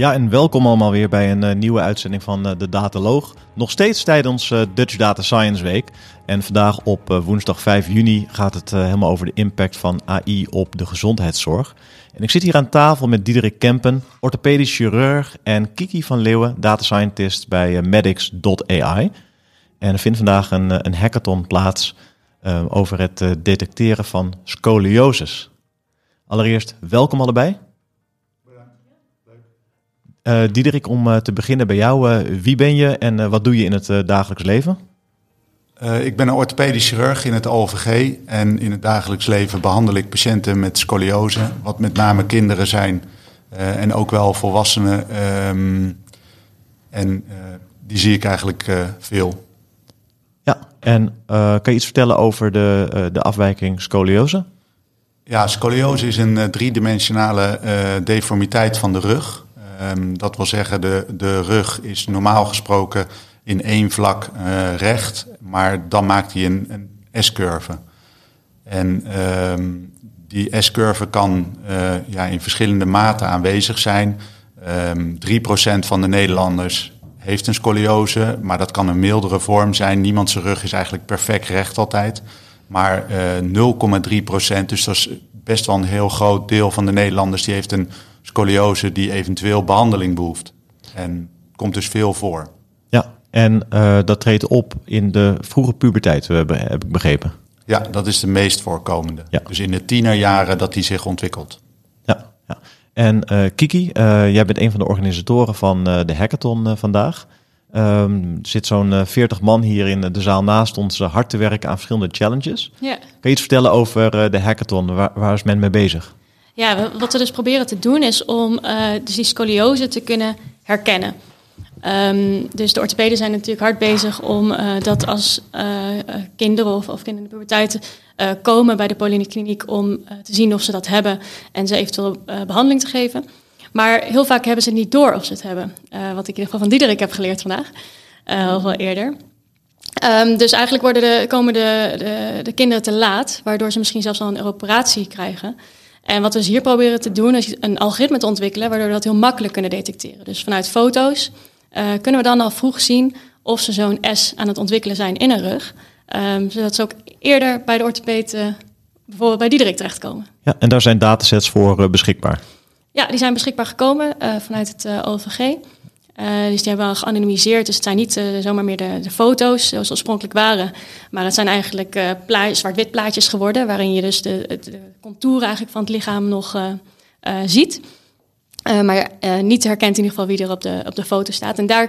Ja, en welkom allemaal weer bij een uh, nieuwe uitzending van uh, de Dataloog. Nog steeds tijdens uh, Dutch Data Science Week. En vandaag op woensdag 5 juni gaat het helemaal over de impact van AI op de gezondheidszorg. En ik zit hier aan tafel met Diederik Kempen, orthopedisch chirurg, en Kiki van Leeuwen, data scientist bij medics.ai. En er vindt vandaag een, een hackathon plaats over het detecteren van scoliosis. Allereerst, welkom allebei. Uh, Diederik, om uh, te beginnen bij jou. Uh, wie ben je en wat doe je in het dagelijks leven? ik ben een orthopedisch chirurg in het OVG. En in het dagelijks leven behandel ik patiënten met scoliose. Wat met name kinderen zijn. en ook wel volwassenen. Um, en die zie ik eigenlijk veel. Ja, en kan je iets vertellen over de, de afwijking scoliose? Ja, scoliose is een driedimensionale deformiteit van de rug. Um, dat wil zeggen, de, de rug is normaal gesproken in één vlak uh, recht, maar dan maakt hij een, S-curve. En um, die S-curve kan uh, ja, in verschillende maten aanwezig zijn. Um, ehm, 3% van de Nederlanders heeft een scoliose, maar dat kan een mildere vorm zijn. Niemand zijn rug is eigenlijk perfect recht altijd. Maar uh, 0,3%, dus dat is best wel een heel groot deel van de Nederlanders, die heeft een scoliose die eventueel behandeling behoeft. En komt dus veel voor. Ja, en uh, dat treedt op in de vroege puberteit, heb ik begrepen. Ja, dat is de meest voorkomende. Ja. Dus in de tienerjaren dat die zich ontwikkelt. Ja, ja. En uh, Kiki, uh, jij bent een van de organisatoren van de hackathon vandaag. Um, er zit zo'n 40 man hier in de zaal naast ons hard te werken aan verschillende challenges. Ja. Kan je iets vertellen over de hackathon? Waar, waar is men mee bezig? Ja, wat we dus proberen te doen is om uh, dus die scoliose te kunnen herkennen. Um, dus de orthopeden zijn natuurlijk hard bezig om uh, dat als uh, kinderen of, of kinderen in de puberteit komen bij de polykliniek om te zien of ze dat hebben en ze eventueel behandeling te geven. Maar heel vaak hebben ze niet door of ze het hebben. wat ik in ieder geval van Diederik heb geleerd vandaag, of wel eerder. Um, dus eigenlijk worden de, komen de, de, de kinderen te laat, waardoor ze misschien zelfs al een operatie krijgen. En wat we dus hier proberen te doen, is een algoritme te ontwikkelen waardoor we dat heel makkelijk kunnen detecteren. Dus vanuit foto's uh, kunnen we dan al vroeg zien of ze zo'n S aan het ontwikkelen zijn in een rug. Um, zodat ze ook eerder bij de orthopeet, uh, bijvoorbeeld bij Diederik terechtkomen. Ja, en daar zijn datasets voor uh, beschikbaar? Ja, die zijn beschikbaar gekomen vanuit het OVG. Uh, dus die hebben we geanonimiseerd. Dus het zijn niet uh, zomaar meer de, de, foto's zoals oorspronkelijk waren. Maar het zijn eigenlijk uh, zwart-wit plaatjes geworden. Waarin je dus de, de contouren eigenlijk van het lichaam nog ziet. maar niet herkent in ieder geval wie er op de, op de foto staat. En daar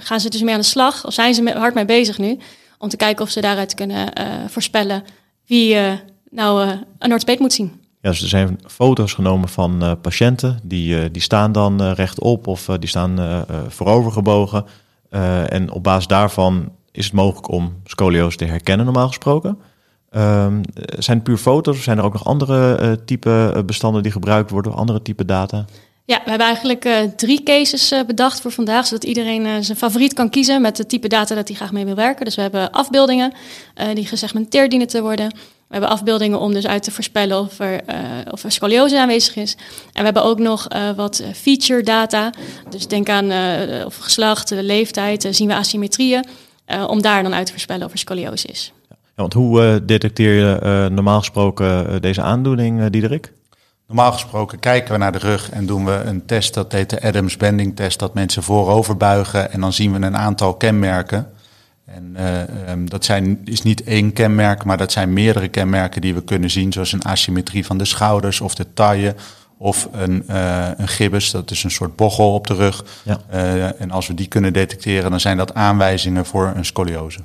gaan ze dus mee aan de slag. Of zijn ze hard mee bezig nu. Om te kijken of ze daaruit kunnen voorspellen wie nou een orthopeed moet zien. Dus er zijn foto's genomen van uh, patiënten, die, uh, die staan dan uh, rechtop of die staan voorovergebogen. en op basis daarvan is het mogelijk om scoliose te herkennen, normaal gesproken. Ehm, zijn het puur foto's of zijn er ook nog andere type bestanden die gebruikt worden, andere type data? Ja, we hebben eigenlijk drie cases bedacht voor vandaag, zodat iedereen zijn favoriet kan kiezen met het type data dat hij graag mee wil werken. Dus we hebben afbeeldingen die gesegmenteerd dienen te worden. We hebben afbeeldingen om dus uit te voorspellen of er, uh, of er scoliose aanwezig is. En we hebben ook nog uh, wat feature data. Dus denk aan uh, of geslacht, leeftijd, zien we asymmetrieën. om daar dan uit te voorspellen of er scoliose is. Ja, want hoe detecteer je normaal gesproken deze aandoening, Diederik? Normaal gesproken kijken we naar de rug en doen we een test, dat heet de Adams Bending test, dat mensen voorover buigen en dan zien we een aantal kenmerken. En uh, um, dat zijn, is niet één kenmerk, maar dat zijn meerdere kenmerken die we kunnen zien, zoals een asymmetrie van de schouders of de taille of een, uh, een gibbus, dat is een soort bochel op de rug. Ja. Uh, en als we die kunnen detecteren, dan zijn dat aanwijzingen voor een scoliose.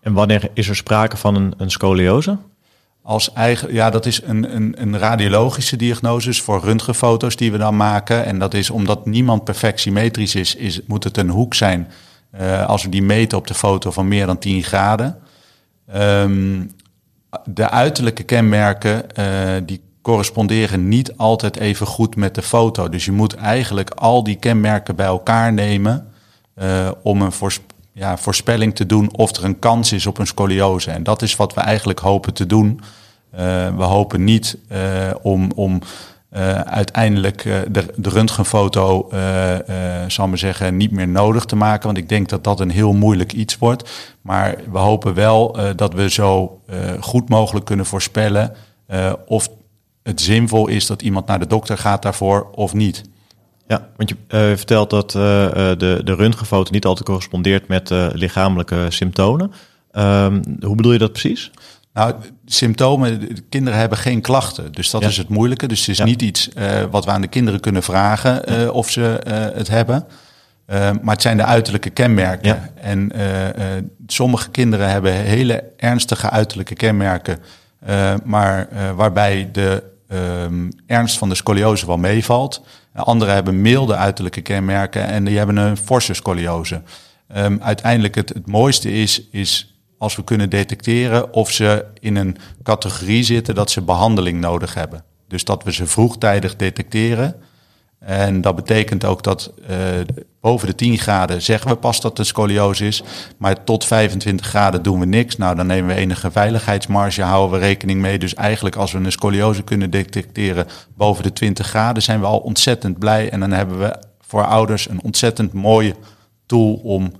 En wanneer is er sprake van een, een scoliose? Als eigen, ja, dat is een, een, een radiologische diagnose voor röntgenfoto's die we dan maken. En dat is omdat niemand perfect symmetrisch is, is moet het een hoek zijn. Uh, als we die meten op de foto van meer dan 10 graden. Um, de uiterlijke kenmerken uh, die corresponderen niet altijd even goed met de foto. Dus je moet eigenlijk al die kenmerken bij elkaar nemen uh, om een ja, voorspelling te doen of er een kans is op een scoliose. En dat is wat we eigenlijk hopen te doen. We hopen niet om, om uh, uiteindelijk de, de röntgenfoto, zal maar zeggen, niet meer nodig te maken. Want ik denk dat dat een heel moeilijk iets wordt. Maar we hopen wel dat we zo goed mogelijk kunnen voorspellen of het zinvol is dat iemand naar de dokter gaat daarvoor of niet. Ja, want je uh, vertelt dat uh, de, de röntgenfoto niet altijd correspondeert met uh, lichamelijke symptomen. Um, hoe bedoel je dat precies? Nou, symptomen, kinderen hebben geen klachten. Dus dat ja. is het moeilijke. Dus het is ja. niet iets wat we aan de kinderen kunnen vragen ja. of ze het hebben. maar het zijn de uiterlijke kenmerken. En sommige kinderen hebben hele ernstige uiterlijke kenmerken. maar waarbij de um, ernst van de scoliose wel meevalt. Anderen hebben milde uiterlijke kenmerken en die hebben een forse scoliose. Um, uiteindelijk het, het mooiste is, is als we kunnen detecteren of ze in een categorie zitten dat ze behandeling nodig hebben. Dus dat we ze vroegtijdig detecteren en dat betekent ook dat uh, boven de 10 graden zeggen we pas dat het scoliose is. Maar tot 25 graden doen we niks. Nou, dan nemen we enige veiligheidsmarge, houden we rekening mee. Dus eigenlijk als we een scoliose kunnen detecteren boven de 20 graden, zijn we al ontzettend blij. En dan hebben we voor ouders een ontzettend mooie tool om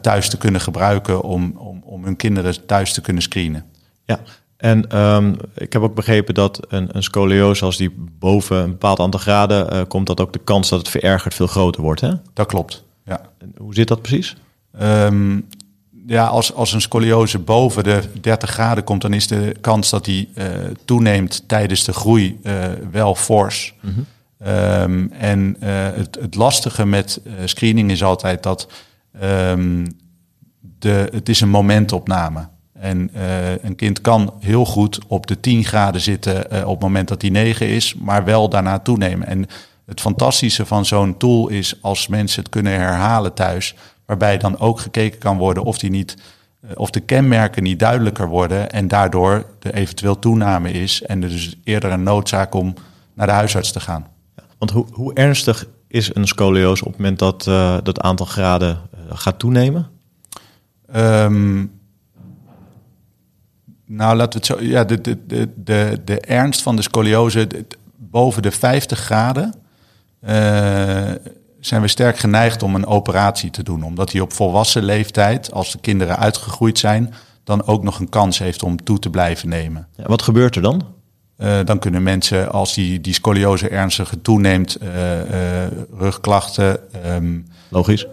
thuis te kunnen gebruiken, om, om, om hun kinderen thuis te kunnen screenen. Ja, en um, ik heb ook begrepen dat een, een scoliose, als die boven een bepaald aantal graden uh, komt, dat ook de kans dat het verergert veel groter wordt. Hè? Dat klopt. Ja. En hoe zit dat precies? Um, ja, als, als een scoliose boven de 30 graden komt, dan is de kans dat die uh, toeneemt tijdens de groei uh, wel fors. Mm -hmm. um, en het, het lastige met screening is altijd dat de, het is een momentopname en uh, een kind kan heel goed op de 10 graden zitten uh, op het moment dat hij 9 is, maar wel daarna toenemen. En het fantastische van zo'n tool is als mensen het kunnen herhalen thuis, waarbij dan ook gekeken kan worden of, die niet, uh, of de kenmerken niet duidelijker worden en daardoor de eventueel toename is en er dus eerder een noodzaak om naar de huisarts te gaan. Want hoe, hoe ernstig is een scoliose op het moment dat dat aantal graden gaat toenemen? Um, nou, laten we het zo. Ja, de, de, de, de, de ernst van de scoliose boven de 50 graden. Uh, zijn we sterk geneigd om een operatie te doen. Omdat die op volwassen leeftijd, als de kinderen uitgegroeid zijn, dan ook nog een kans heeft om toe te blijven nemen. Ja, wat gebeurt er dan? Uh, dan kunnen mensen, als die, die scoliose ernstig toeneemt, uh, uh, rugklachten. Um, Logisch.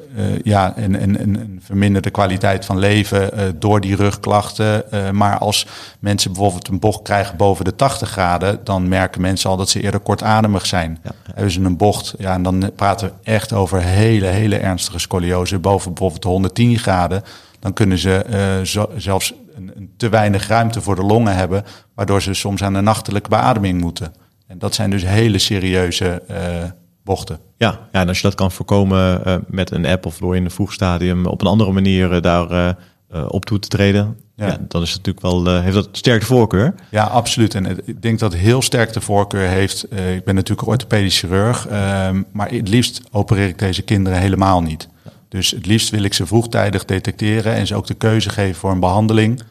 ja, en, en, en verminderde kwaliteit van leven door die rugklachten. maar als mensen bijvoorbeeld een bocht krijgen boven de 80 graden, dan merken mensen al dat ze eerder kortademig zijn. Ja. Hebben ze een bocht, ja, en dan praten we echt over hele, hele ernstige scoliose. Boven bijvoorbeeld de 110 graden, dan kunnen ze zelfs een, een te weinig ruimte voor de longen hebben, waardoor ze soms aan de nachtelijke beademing moeten. En dat zijn dus hele serieuze uh, bochten. Ja, ja, en als je dat kan voorkomen uh, met een app of door in een vroeg stadium op een andere manier uh, daar op toe te treden, ja. ja. dan is het natuurlijk wel, heeft dat sterk de voorkeur. Ja, absoluut. En ik denk dat heel sterk de voorkeur heeft. ik ben natuurlijk orthopedisch chirurg, ehm, maar het liefst opereer ik deze kinderen helemaal niet. Dus het liefst wil ik ze vroegtijdig detecteren en ze ook de keuze geven voor een behandeling.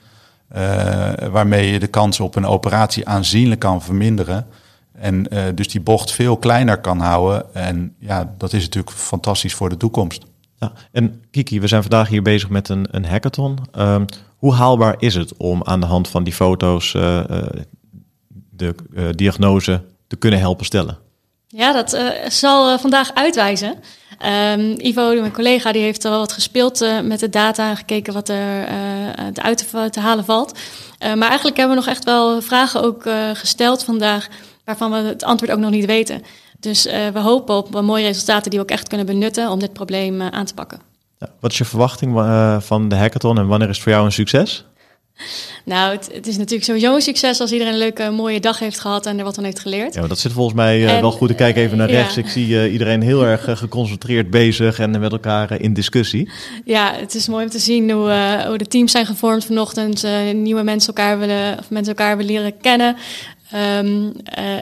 Uh, waarmee je de kans op een operatie aanzienlijk kan verminderen. En uh, dus die bocht veel kleiner kan houden. En ja, dat is natuurlijk fantastisch voor de toekomst. Ja, en Kiki, we zijn vandaag hier bezig met een, een hackathon. Um, hoe haalbaar is het om aan de hand van die foto's uh, de diagnose te kunnen helpen stellen? Ja, dat zal vandaag uitwijzen. Um, Ivo, mijn collega, die heeft er al wat gespeeld uh, met de data en gekeken wat er uh, uit te, halen valt. Maar eigenlijk hebben we nog echt wel vragen ook gesteld vandaag, waarvan we het antwoord ook nog niet weten. Dus we hopen op mooie resultaten die we ook echt kunnen benutten om dit probleem aan te pakken. Ja, wat is je verwachting van de hackathon en wanneer is het voor jou een succes? Nou, het, het, is natuurlijk sowieso een succes als iedereen een leuke, mooie dag heeft gehad en er wat van heeft geleerd. Ja, maar dat zit volgens mij uh, wel goed. Ik kijk even naar rechts. Ik zie uh, iedereen heel erg uh, geconcentreerd bezig en met elkaar in discussie. Ja, het is mooi om te zien hoe, hoe de teams zijn gevormd vanochtend. nieuwe mensen elkaar willen, of mensen elkaar willen leren kennen. Um,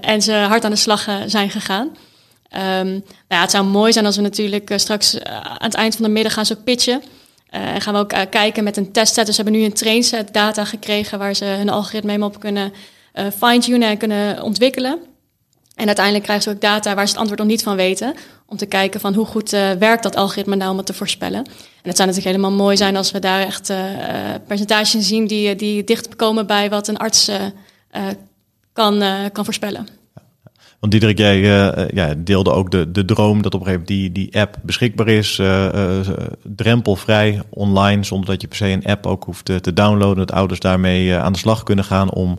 en ze hard aan de slag zijn gegaan. Um, nou ja, het zou mooi zijn als we natuurlijk straks aan het eind van de middag gaan ze ook pitchen. Uh, en gaan we ook uh, kijken met een testset. Dus we hebben nu een trainset data gekregen waar ze hun algoritme helemaal op kunnen uh, fine-tunen en kunnen ontwikkelen. En uiteindelijk krijgen ze ook data waar ze het antwoord nog niet van weten. Om te kijken van hoe goed werkt dat algoritme nou om het te voorspellen. En het zou natuurlijk helemaal mooi zijn als we daar echt percentages zien die, die dicht komen bij wat een arts kan, kan voorspellen. Want Diederik, jij uh, ja, deelde ook de, de droom dat op een gegeven moment die, die app beschikbaar is, uh, uh, drempelvrij online, zonder dat je per se een app ook hoeft te, downloaden. Dat ouders daarmee aan de slag kunnen gaan om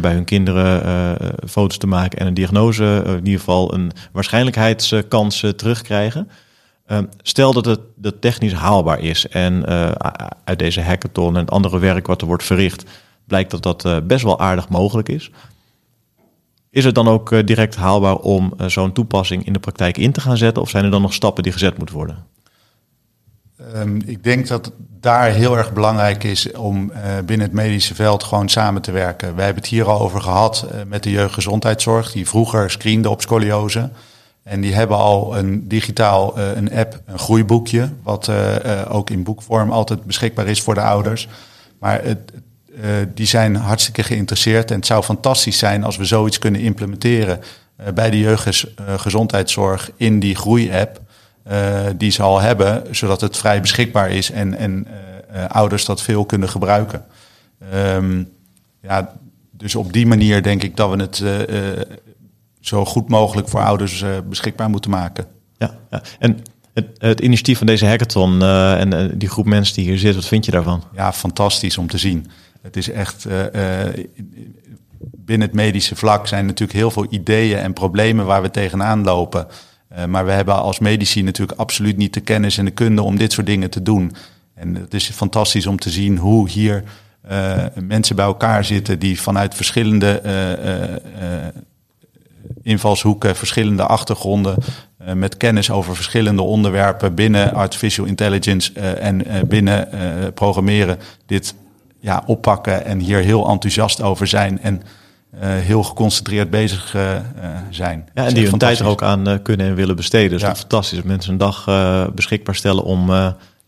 bij hun kinderen foto's te maken en een diagnose, in ieder geval een waarschijnlijkheidskans terugkrijgen. Ehm, stel dat het dat technisch haalbaar is en uit deze hackathon en het andere werk wat er wordt verricht, blijkt dat dat best wel aardig mogelijk is. Is het dan ook eh, direct haalbaar om eh, zo'n toepassing in de praktijk in te gaan zetten? Of zijn er dan nog stappen die gezet moeten worden? Um, ik denk dat daar heel erg belangrijk is om uh, binnen het medische veld gewoon samen te werken. Wij hebben het hier al over gehad met de jeugdgezondheidszorg, die vroeger screende op scoliose. En die hebben al een digitaal een app, een groeiboekje, wat ook in boekvorm altijd beschikbaar is voor de ouders. Maar het, uh, die zijn hartstikke geïnteresseerd. En het zou fantastisch zijn als we zoiets kunnen implementeren uh, bij de jeugdgezondheidszorg in die groei-app. Die ze al hebben, zodat het vrij beschikbaar is en, en ouders dat veel kunnen gebruiken. Um, ja, dus op die manier denk ik dat we het zo goed mogelijk voor ouders beschikbaar moeten maken. Ja, ja. en het, het, initiatief van deze hackathon en die groep mensen die hier zit, wat vind je daarvan? Ja, fantastisch om te zien. Het is echt. Uh, binnen het medische vlak zijn natuurlijk heel veel ideeën en problemen waar we tegenaan lopen. Uh, maar we hebben als medici natuurlijk absoluut niet de kennis en de kunde om dit soort dingen te doen. En het is fantastisch om te zien hoe hier mensen bij elkaar zitten die vanuit verschillende invalshoeken, verschillende achtergronden, met kennis over verschillende onderwerpen binnen artificial intelligence en binnen programmeren dit ja, oppakken en hier heel enthousiast over zijn en uh, heel geconcentreerd bezig uh, zijn. Ja, en die hun tijd er ook aan kunnen en willen besteden. Dus ja. dat is fantastisch dat mensen een dag beschikbaar stellen om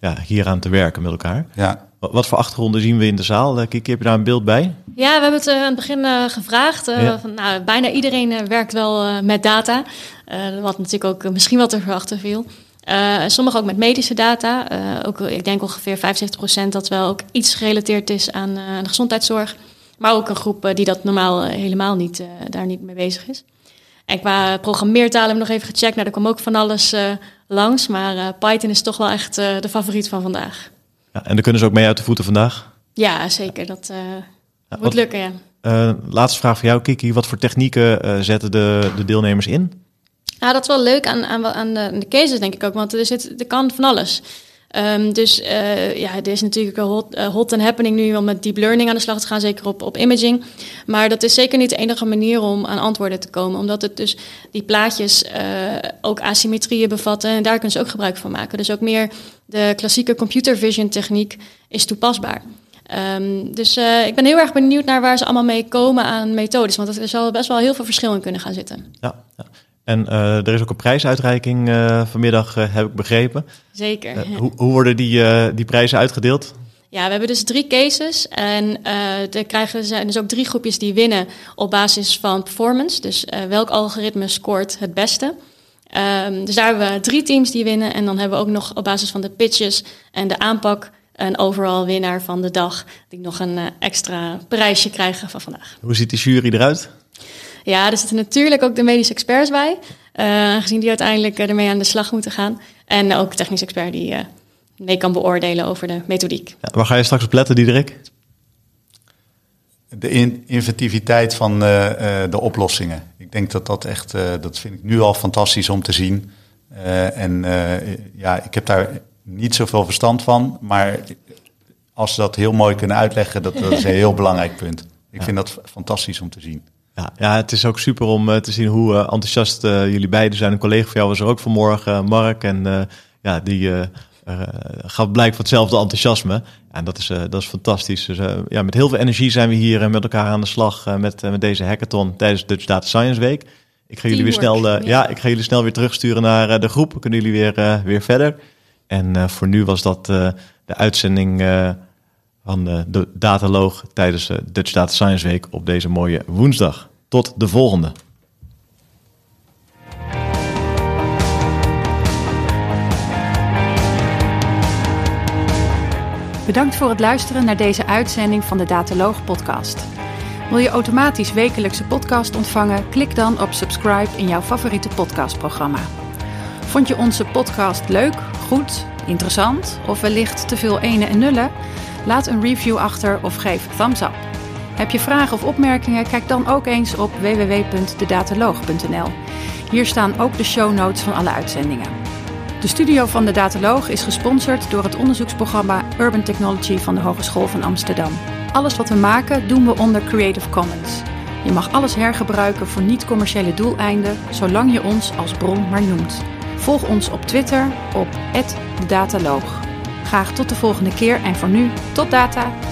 ja, hier aan te werken met elkaar. Ja. Wat voor achtergronden zien we in de zaal? Kiki, heb je daar een beeld bij? Ja, we hebben het aan het begin gevraagd. Ja. Van, nou, bijna iedereen werkt wel met data. wat natuurlijk ook misschien wel te verwachten viel. Uh, sommige ook met medische data. Uh, ook, ik denk ongeveer 75% dat wel ook iets gerelateerd is aan, uh, aan de gezondheidszorg. Maar ook een groep die dat normaal helemaal niet, daar niet mee bezig is. En qua programmeertalen hebben we nog even gecheckt. Nou, er kwam ook van alles langs. Maar Python is toch wel echt de favoriet van vandaag. Ja, en daar kunnen ze ook mee uit de voeten vandaag? Ja, zeker. Dat ja, moet lukken, ja. laatste vraag voor jou, Kiki. Wat voor technieken zetten de, de deelnemers in? Ja, dat is wel leuk aan, aan, aan, de, de cases, denk ik ook. Want er, zit, er kan van alles. Um, dus uh, ja, er is natuurlijk hot, uh, hot and happening nu om met deep learning aan de slag te gaan, zeker op, op imaging. Maar dat is zeker niet de enige manier om aan antwoorden te komen, omdat het dus die plaatjes uh, ook asymmetrieën bevatten en daar kunnen ze ook gebruik van maken. Dus ook meer de klassieke computer vision techniek is toepasbaar. Um, dus ik ben heel erg benieuwd naar waar ze allemaal mee komen aan methodes, want er zal best wel heel veel verschil in kunnen gaan zitten. Ja, ja. En uh, er is ook een prijsuitreiking uh, vanmiddag, uh, heb ik begrepen. Zeker. Hoe, hoe, worden die, die prijzen uitgedeeld? Ja, we hebben dus drie cases. En er krijgen, zijn dus ook drie groepjes die winnen op basis van performance. Dus welk algoritme scoort het beste. Um, dus daar hebben we drie teams die winnen. En dan hebben we ook nog op basis van de pitches en de aanpak een overal winnaar van de dag. Die nog een extra prijsje krijgen van vandaag. Hoe ziet die jury eruit? Ja, er zitten natuurlijk ook de medische experts bij. Uh, aangezien die uiteindelijk uh, ermee aan de slag moeten gaan. En ook technisch expert die uh, mee kan beoordelen over de methodiek. Ja, waar ga je straks op letten, Diederik? De in inventiviteit van de oplossingen. Ik denk dat dat echt, dat vind ik nu al fantastisch om te zien. en ja, ik heb daar niet zoveel verstand van, maar als ze dat heel mooi kunnen uitleggen, dat, dat is een heel belangrijk punt. Ik vind dat fantastisch om te zien. Ja, ja, het is ook super om uh, te zien hoe uh, enthousiast uh, jullie beiden zijn. Een collega van jou was er ook vanmorgen, Mark. En ja, die gaf blijk van hetzelfde enthousiasme. En dat is, dat is fantastisch. Dus ja, met heel veel energie zijn we hier met elkaar aan de slag met, met deze hackathon tijdens Dutch Data Science Week. Ik ga jullie weer snel, ja. ja. ik ga jullie snel weer terugsturen naar de groep. Dan kunnen jullie weer, weer verder. En voor nu was dat de uitzending van de, de Dataloog tijdens de Dutch Data Science Week op deze mooie woensdag. Tot de volgende. Bedankt voor het luisteren naar deze uitzending van de Dataloog podcast. Wil je automatisch wekelijkse podcast ontvangen? Klik dan op subscribe in jouw favoriete podcastprogramma. Vond je onze podcast leuk, goed, interessant of wellicht te veel ene en nullen? Laat een review achter of geef thumbs up. Heb je vragen of opmerkingen? Kijk dan ook eens op www.dedataloog.nl. Hier staan ook de show notes van alle uitzendingen. De studio van de Dataloog is gesponsord door het onderzoeksprogramma Urban Technology van de Hogeschool van Amsterdam. Alles wat we maken doen we onder Creative Commons. Je mag alles hergebruiken voor niet-commerciële doeleinden, zolang je ons als bron maar noemt. Volg ons op Twitter op @dedataloog. Graag tot de volgende keer en voor nu, tot data!